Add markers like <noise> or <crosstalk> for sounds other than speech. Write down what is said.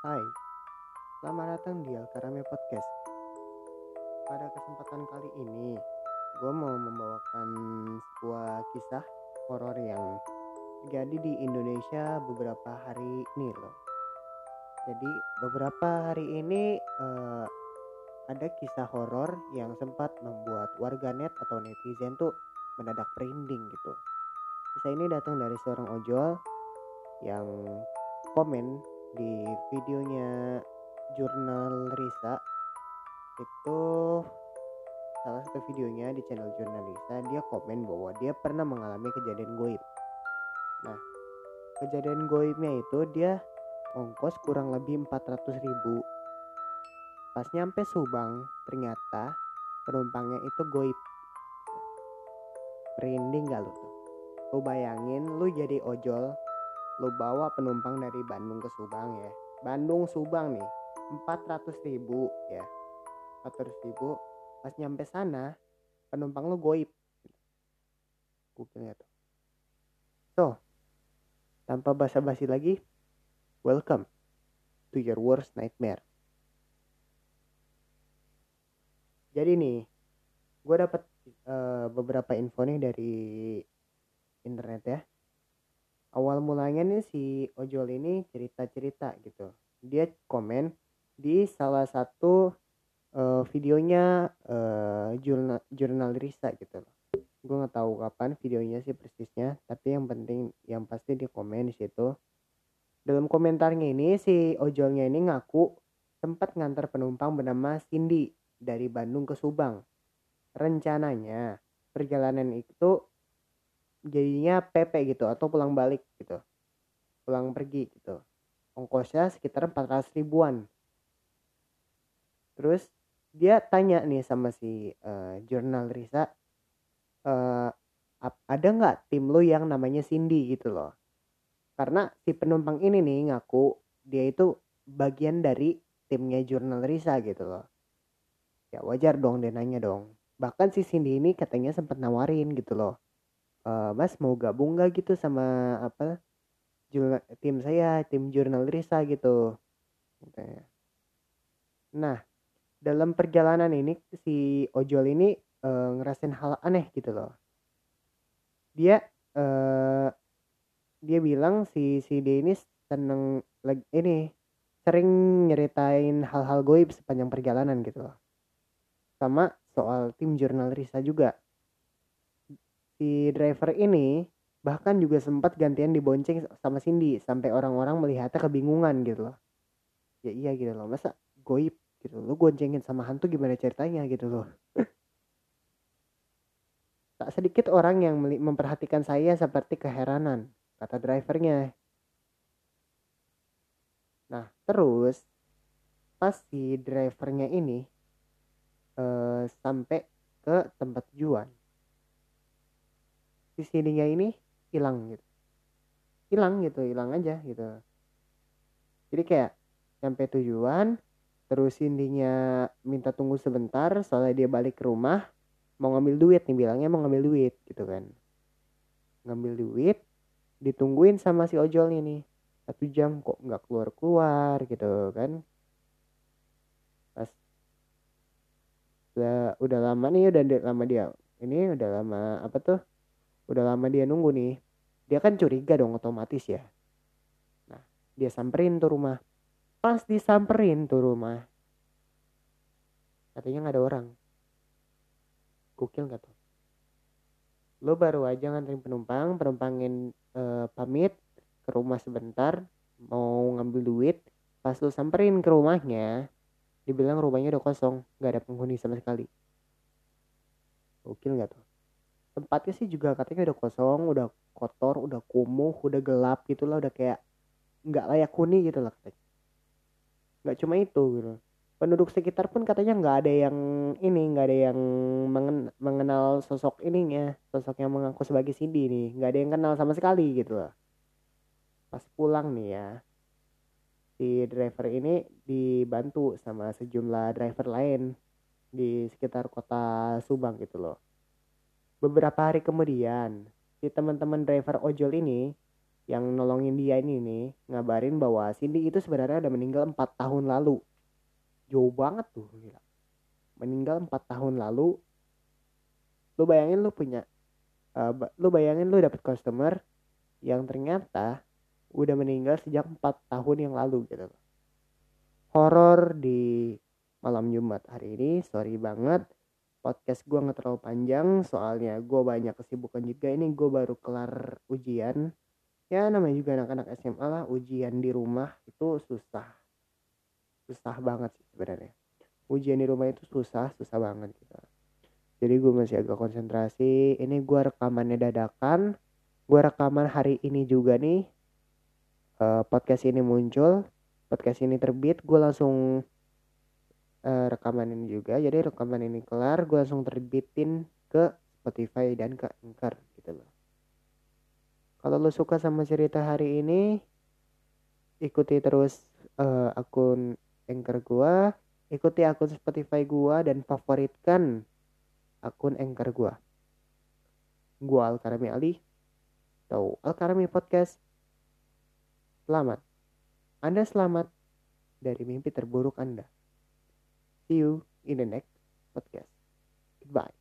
Hai, selamat datang di Alkarame Podcast. Pada kesempatan kali ini, gue mau membawakan sebuah kisah horor yang terjadi di Indonesia beberapa hari ini loh. Jadi beberapa hari ini eh, ada kisah horor yang sempat membuat warganet atau netizen tuh mendadak merinding gitu. Kisah ini datang dari seorang ojol yang komen di videonya jurnal Risa itu salah satu videonya di channel jurnal Risa dia komen bahwa dia pernah mengalami kejadian goib. Nah kejadian goibnya itu dia ongkos kurang lebih 400 ribu. Pas nyampe Subang ternyata penumpangnya itu goib. Merinding gak lu tuh? Lu bayangin lu jadi ojol lu bawa penumpang dari Bandung ke Subang ya. Bandung Subang nih 400 ribu ya. 400 ribu pas nyampe sana penumpang lu goib. Google tuh? So tanpa basa-basi lagi welcome to your worst nightmare. Jadi nih gue dapat uh, beberapa info nih dari internet ya awal mulanya nih si ojol ini cerita-cerita gitu. Dia komen di salah satu uh, videonya uh, jurnal jurnal Risa gitu loh. Gue nggak tahu kapan videonya sih persisnya tapi yang penting yang pasti di komen di situ. Dalam komentarnya ini si ojolnya ini ngaku sempat ngantar penumpang bernama Cindy dari Bandung ke Subang. Rencananya perjalanan itu jadinya PP gitu atau pulang balik gitu. Pulang pergi gitu. Ongkosnya sekitar 400 ribuan. Terus dia tanya nih sama si uh, jurnal Risa uh, ada nggak tim lo yang namanya Cindy? gitu loh. Karena si penumpang ini nih ngaku dia itu bagian dari timnya jurnal Risa gitu loh. Ya wajar dong dia nanya dong. Bahkan si Cindy ini katanya sempat nawarin gitu loh e, mas mau gabung gak gitu sama apa tim saya tim jurnal Risa gitu nah dalam perjalanan ini si ojol ini e, ngerasain hal aneh gitu loh. Dia e, dia bilang si si D ini seneng lagi ini sering nyeritain hal-hal goib sepanjang perjalanan gitu loh. Sama soal tim jurnal Risa juga si driver ini bahkan juga sempat gantian dibonceng sama Cindy sampai orang-orang melihatnya kebingungan gitu loh. Ya iya gitu loh masa goib gitu lo goncengin sama hantu gimana ceritanya gitu loh. <laughs> Tak sedikit orang yang memperhatikan saya seperti keheranan kata drivernya. Nah, terus pas si drivernya ini uh, sampai ke tempat tujuan, si CD-nya ini hilang gitu. Hilang gitu, hilang aja gitu. Jadi kayak sampai tujuan, terus Cindy-nya minta tunggu sebentar soalnya dia balik ke rumah mau ngambil duit nih bilangnya mau ngambil duit gitu kan ngambil duit ditungguin sama si ojol ini satu jam kok nggak keluar keluar gitu kan pas udah udah lama nih udah lama dia ini udah lama apa tuh udah lama dia nunggu nih. Dia kan curiga dong otomatis ya. Nah dia samperin tuh rumah. Pas disamperin tuh rumah katanya nggak ada orang. Gokil nggak tuh? Lo baru aja nganterin penumpang penumpangin uh, pamit ke rumah sebentar mau ngambil duit. Pas lu samperin ke rumahnya dibilang rumahnya udah kosong nggak ada penghuni sama sekali. Gokil nggak tuh tempatnya sih juga katanya udah kosong udah kotor udah kumuh udah gelap gitu lah udah kayak nggak layak huni gitu lah katanya. Nggak cuma itu gitu. Penduduk sekitar pun katanya nggak ada yang ini nggak ada yang mengen mengenal sosok ininya sosok yang mengaku sebagai Cindy nih. Nggak ada yang kenal sama sekali gitu loh pas pulang nih ya si driver ini dibantu sama sejumlah driver lain di sekitar kota Subang gitu loh beberapa hari kemudian si teman-teman driver ojol ini yang nolongin dia ini nih ngabarin bahwa Cindy itu sebenarnya udah meninggal empat tahun lalu. Jauh banget tuh gila. Meninggal empat tahun lalu. Lu bayangin lu punya uh, lu bayangin lu dapet customer yang ternyata udah meninggal sejak empat tahun yang lalu gitu. Horor di malam Jumat hari ini sorry banget podcast gue nggak terlalu panjang soalnya gue banyak kesibukan juga. Ini gue baru kelar ujian. Ya namanya juga anak-anak SMA lah ujian di rumah itu susah. Susah banget sih sebenarnya. Ujian di rumah itu susah susah banget gitu. Jadi gue masih agak konsentrasi. Ini gue rekamannya dadakan. Gue rekaman hari ini juga nih. Uh, podcast ini muncul. Podcast ini terbit. Gue langsung uh, rekaman ini juga jadi rekaman ini kelar gue langsung terbitin ke Spotify dan ke Anchor gitu loh kalau lo suka sama cerita hari ini ikuti terus uh, akun Anchor gue ikuti akun Spotify gue dan favoritkan akun Anchor gue gue Alkarami Ali atau Alkarami Podcast Selamat. Anda selamat dari mimpi terburuk Anda. See you in the next podcast. Goodbye.